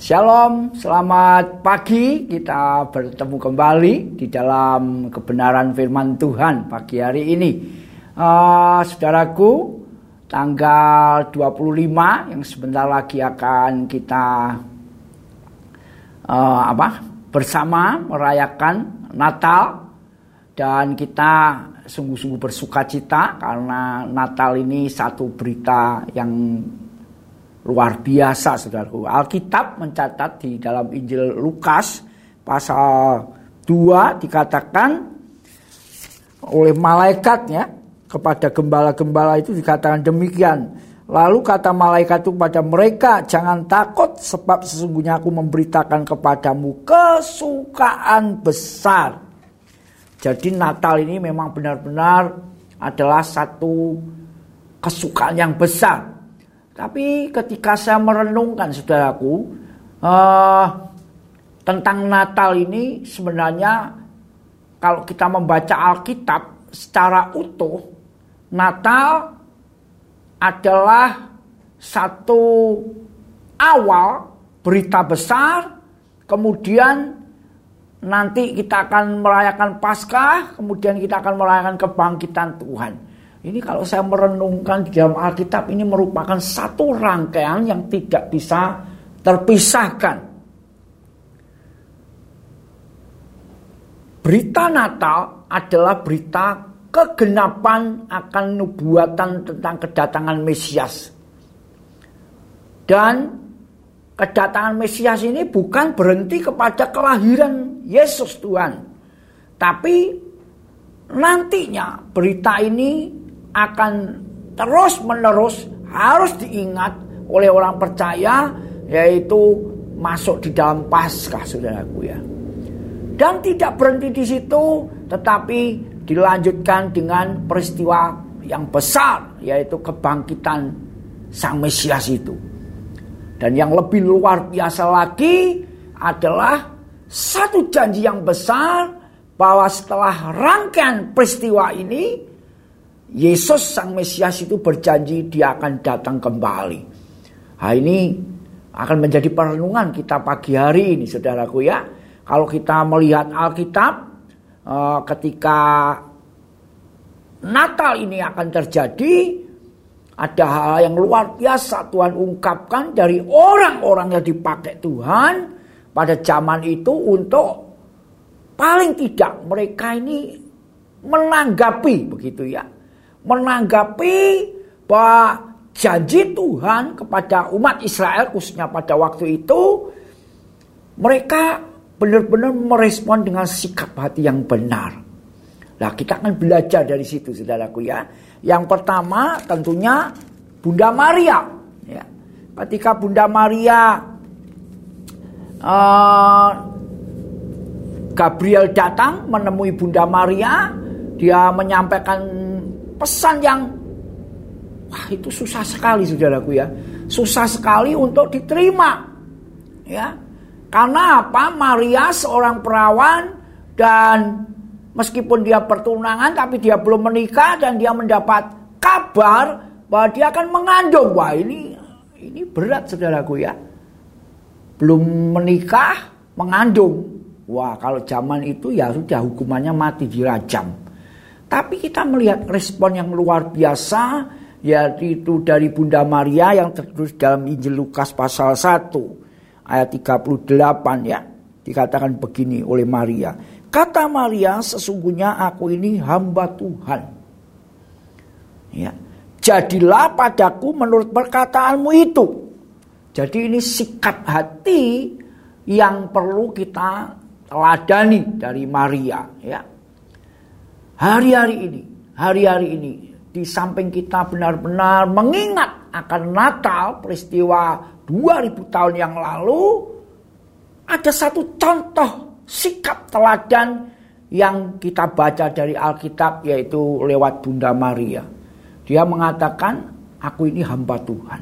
Shalom, selamat pagi. Kita bertemu kembali di dalam kebenaran firman Tuhan pagi hari ini. Uh, saudaraku, tanggal 25 yang sebentar lagi akan kita uh, apa? bersama merayakan Natal dan kita sungguh-sungguh bersuka cita karena Natal ini satu berita yang luar biasa saudaraku. Alkitab mencatat di dalam Injil Lukas pasal 2 dikatakan oleh malaikatnya kepada gembala-gembala itu dikatakan demikian. Lalu kata malaikat itu kepada mereka, jangan takut sebab sesungguhnya aku memberitakan kepadamu kesukaan besar. Jadi Natal ini memang benar-benar adalah satu kesukaan yang besar tapi ketika saya merenungkan saudaraku uh, tentang Natal ini sebenarnya kalau kita membaca Alkitab secara utuh, Natal adalah satu awal berita besar, kemudian nanti kita akan merayakan Paskah, kemudian kita akan merayakan kebangkitan Tuhan. Ini kalau saya merenungkan di dalam Alkitab ini merupakan satu rangkaian yang tidak bisa terpisahkan. Berita Natal adalah berita kegenapan akan nubuatan tentang kedatangan Mesias. Dan kedatangan Mesias ini bukan berhenti kepada kelahiran Yesus Tuhan. Tapi nantinya berita ini akan terus menerus harus diingat oleh orang percaya yaitu masuk di dalam Paskah saudaraku ya. Dan tidak berhenti di situ tetapi dilanjutkan dengan peristiwa yang besar yaitu kebangkitan Sang Mesias itu. Dan yang lebih luar biasa lagi adalah satu janji yang besar bahwa setelah rangkaian peristiwa ini Yesus sang Mesias itu berjanji dia akan datang kembali. Nah ini akan menjadi perenungan kita pagi hari ini saudaraku ya. Kalau kita melihat Alkitab eh, ketika Natal ini akan terjadi ada hal yang luar biasa Tuhan ungkapkan dari orang-orang yang dipakai Tuhan pada zaman itu untuk paling tidak mereka ini menanggapi begitu ya menanggapi bahwa janji Tuhan kepada umat Israel khususnya pada waktu itu mereka benar-benar merespon dengan sikap hati yang benar. Nah kita akan belajar dari situ saudaraku ya. Yang pertama tentunya Bunda Maria. Ya. Ketika Bunda Maria uh, Gabriel datang menemui Bunda Maria, dia menyampaikan pesan yang wah itu susah sekali saudaraku ya. Susah sekali untuk diterima. Ya. Karena apa? Maria seorang perawan dan meskipun dia pertunangan tapi dia belum menikah dan dia mendapat kabar bahwa dia akan mengandung. Wah, ini ini berat saudaraku ya. Belum menikah, mengandung. Wah, kalau zaman itu ya sudah hukumannya mati dirajam. Tapi kita melihat respon yang luar biasa yaitu dari Bunda Maria yang tertulis dalam Injil Lukas pasal 1 ayat 38 ya. Dikatakan begini oleh Maria. Kata Maria, sesungguhnya aku ini hamba Tuhan. Ya. Jadilah padaku menurut perkataanmu itu. Jadi ini sikap hati yang perlu kita teladani dari Maria ya hari-hari ini, hari-hari ini di samping kita benar-benar mengingat akan Natal peristiwa 2000 tahun yang lalu ada satu contoh sikap teladan yang kita baca dari Alkitab yaitu lewat Bunda Maria. Dia mengatakan, aku ini hamba Tuhan.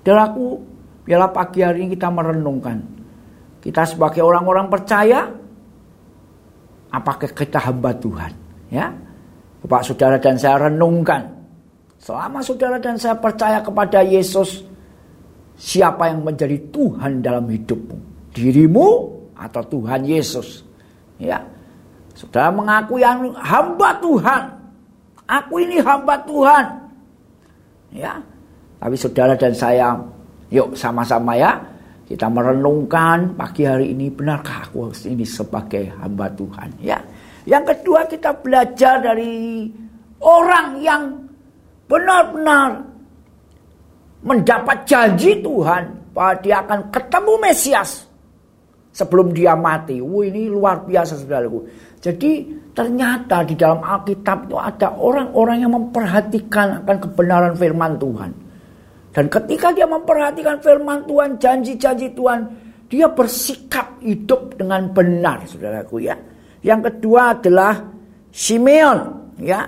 Dan aku, biarlah pagi hari ini kita merenungkan. Kita sebagai orang-orang percaya, apakah kita hamba Tuhan? Ya, Bapak saudara dan saya renungkan. Selama saudara dan saya percaya kepada Yesus, siapa yang menjadi Tuhan dalam hidupmu? Dirimu atau Tuhan Yesus? Ya. Saudara mengaku yang hamba Tuhan. Aku ini hamba Tuhan. Ya. Tapi saudara dan saya yuk sama-sama ya kita merenungkan pagi hari ini benarkah aku ini sebagai hamba Tuhan ya. Yang kedua kita belajar dari orang yang benar-benar mendapat janji Tuhan bahwa dia akan ketemu Mesias sebelum dia mati. Wah ini luar biasa saudaraku. Jadi ternyata di dalam Alkitab itu ada orang-orang yang memperhatikan akan kebenaran firman Tuhan. Dan ketika dia memperhatikan firman Tuhan, janji-janji Tuhan, dia bersikap hidup dengan benar, saudaraku ya. Yang kedua adalah Simeon, ya.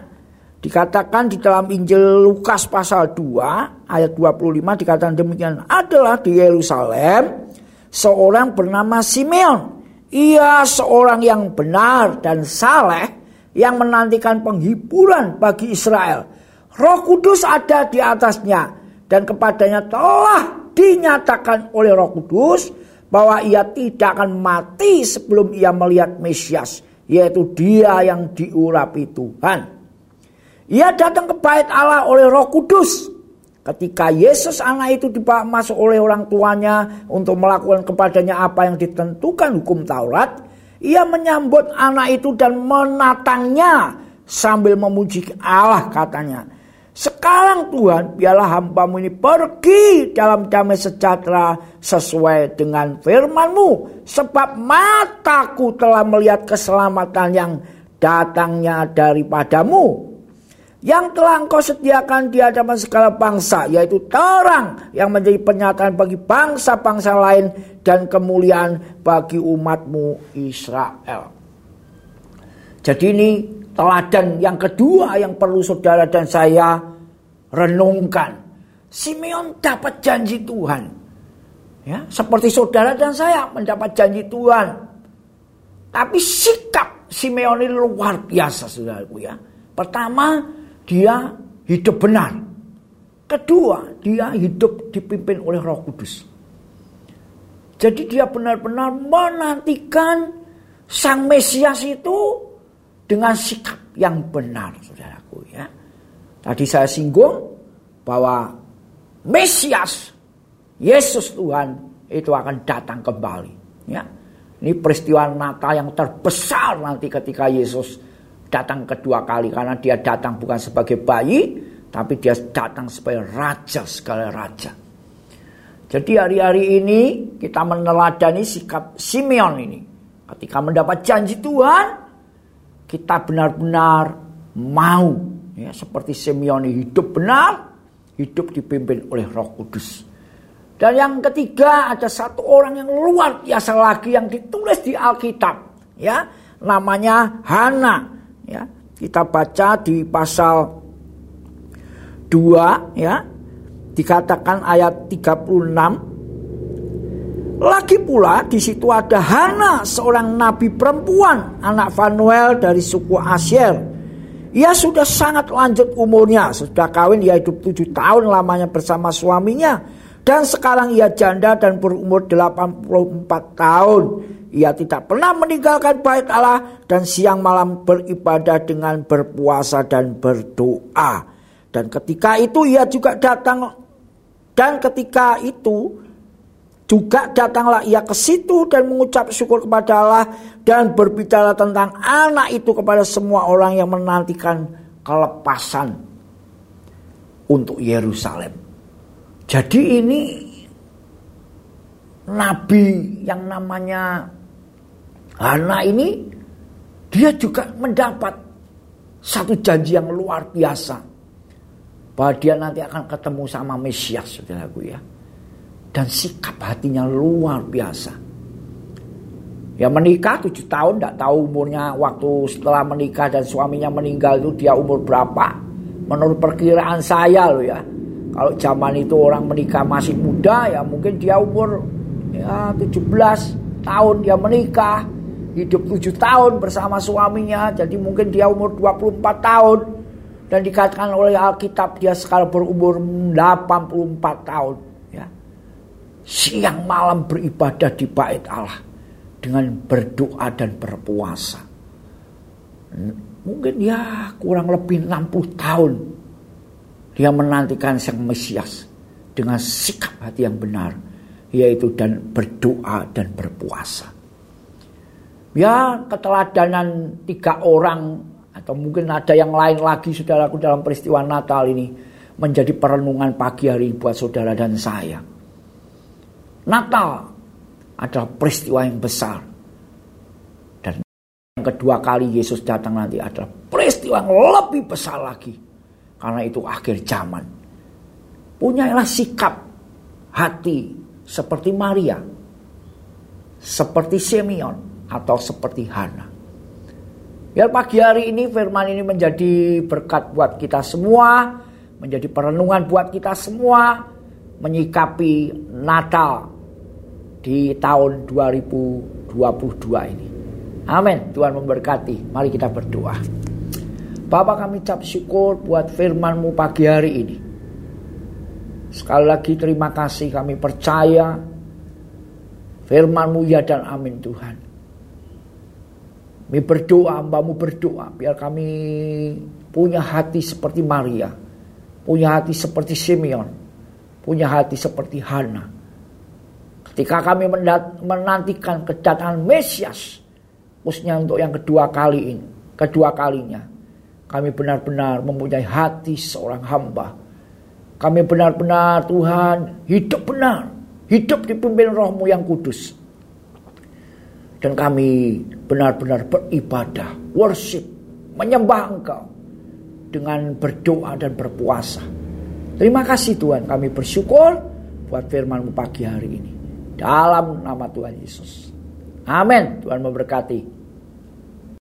Dikatakan di dalam Injil Lukas pasal 2 ayat 25 dikatakan demikian adalah di Yerusalem seorang bernama Simeon. Ia seorang yang benar dan saleh yang menantikan penghiburan bagi Israel. Roh Kudus ada di atasnya dan kepadanya telah dinyatakan oleh Roh Kudus bahwa ia tidak akan mati sebelum ia melihat Mesias, yaitu dia yang diurapi Tuhan. Ia datang ke bait Allah oleh Roh Kudus. Ketika Yesus anak itu dibawa masuk oleh orang tuanya untuk melakukan kepadanya apa yang ditentukan hukum Taurat, ia menyambut anak itu dan menatangnya sambil memuji Allah katanya. Sekarang Tuhan biarlah hambamu ini pergi dalam damai sejahtera sesuai dengan firmanmu. Sebab mataku telah melihat keselamatan yang datangnya daripadamu yang telah engkau sediakan di hadapan segala bangsa, yaitu terang yang menjadi pernyataan bagi bangsa-bangsa lain dan kemuliaan bagi umatmu Israel. Jadi ini teladan yang kedua yang perlu saudara dan saya renungkan. Simeon dapat janji Tuhan. Ya, seperti saudara dan saya mendapat janji Tuhan. Tapi sikap Simeon ini luar biasa saudaraku ya. Pertama, dia hidup benar. Kedua, dia hidup dipimpin oleh Roh Kudus. Jadi dia benar-benar menantikan Sang Mesias itu dengan sikap yang benar, saudaraku ya. Tadi saya singgung bahwa Mesias, Yesus Tuhan itu akan datang kembali. Ya, ini peristiwa Natal yang terbesar nanti ketika Yesus datang kedua kali karena dia datang bukan sebagai bayi tapi dia datang sebagai raja segala raja. Jadi hari-hari ini kita meneladani sikap Simeon ini. Ketika mendapat janji Tuhan, kita benar-benar mau ya seperti Simeon hidup benar, hidup dipimpin oleh Roh Kudus. Dan yang ketiga ada satu orang yang luar biasa lagi yang ditulis di Alkitab, ya, namanya Hana. Ya, kita baca di pasal 2 ya. Dikatakan ayat 36 lagi pula di situ ada Hana, seorang nabi perempuan, anak Fanuel dari suku Asyir. Ia sudah sangat lanjut umurnya, sudah kawin ia hidup tujuh tahun lamanya bersama suaminya. Dan sekarang ia janda dan berumur 84 tahun. Ia tidak pernah meninggalkan bait Allah dan siang malam beribadah dengan berpuasa dan berdoa. Dan ketika itu ia juga datang dan ketika itu juga datanglah ia ke situ dan mengucap syukur kepada Allah dan berbicara tentang anak itu kepada semua orang yang menantikan kelepasan untuk Yerusalem. Jadi ini nabi yang namanya Hana ini dia juga mendapat satu janji yang luar biasa. Bahwa dia nanti akan ketemu sama Mesias, saudaraku ya. Dan sikap hatinya luar biasa. Ya menikah tujuh tahun, tidak tahu umurnya waktu setelah menikah dan suaminya meninggal itu dia umur berapa. Menurut perkiraan saya loh ya. Kalau zaman itu orang menikah masih muda ya mungkin dia umur ya 17 tahun dia menikah hidup tujuh tahun bersama suaminya, jadi mungkin dia umur 24 tahun. Dan dikatakan oleh Alkitab dia sekarang berumur 84 tahun. Siang malam beribadah di bait Allah dengan berdoa dan berpuasa. Mungkin ya kurang lebih 60 tahun dia menantikan sang Mesias dengan sikap hati yang benar yaitu dan berdoa dan berpuasa. Ya keteladanan tiga orang atau mungkin ada yang lain lagi saudaraku dalam peristiwa Natal ini menjadi perenungan pagi hari buat saudara dan saya. Natal adalah peristiwa yang besar. Dan yang kedua kali Yesus datang nanti adalah peristiwa yang lebih besar lagi. Karena itu akhir zaman. Punyailah sikap hati seperti Maria, seperti Simeon, atau seperti Hana. Biar pagi hari ini firman ini menjadi berkat buat kita semua, menjadi perenungan buat kita semua, menyikapi Natal di tahun 2022 ini. Amin. Tuhan memberkati. Mari kita berdoa. Bapak kami cap syukur buat firman-Mu pagi hari ini. Sekali lagi terima kasih kami percaya firman-Mu ya dan amin Tuhan. Kami berdoa, hambamu berdoa biar kami punya hati seperti Maria. Punya hati seperti Simeon. Punya hati seperti Hana. Ketika kami menantikan kedatangan Mesias. Khususnya untuk yang kedua kali ini. Kedua kalinya kami benar-benar mempunyai hati seorang hamba. Kami benar-benar Tuhan hidup benar. Hidup dipimpin rohmu yang kudus. Dan kami benar-benar beribadah, worship, menyembah engkau. Dengan berdoa dan berpuasa. Terima kasih Tuhan kami bersyukur buat firmanmu pagi hari ini. Dalam nama Tuhan Yesus. Amin. Tuhan memberkati.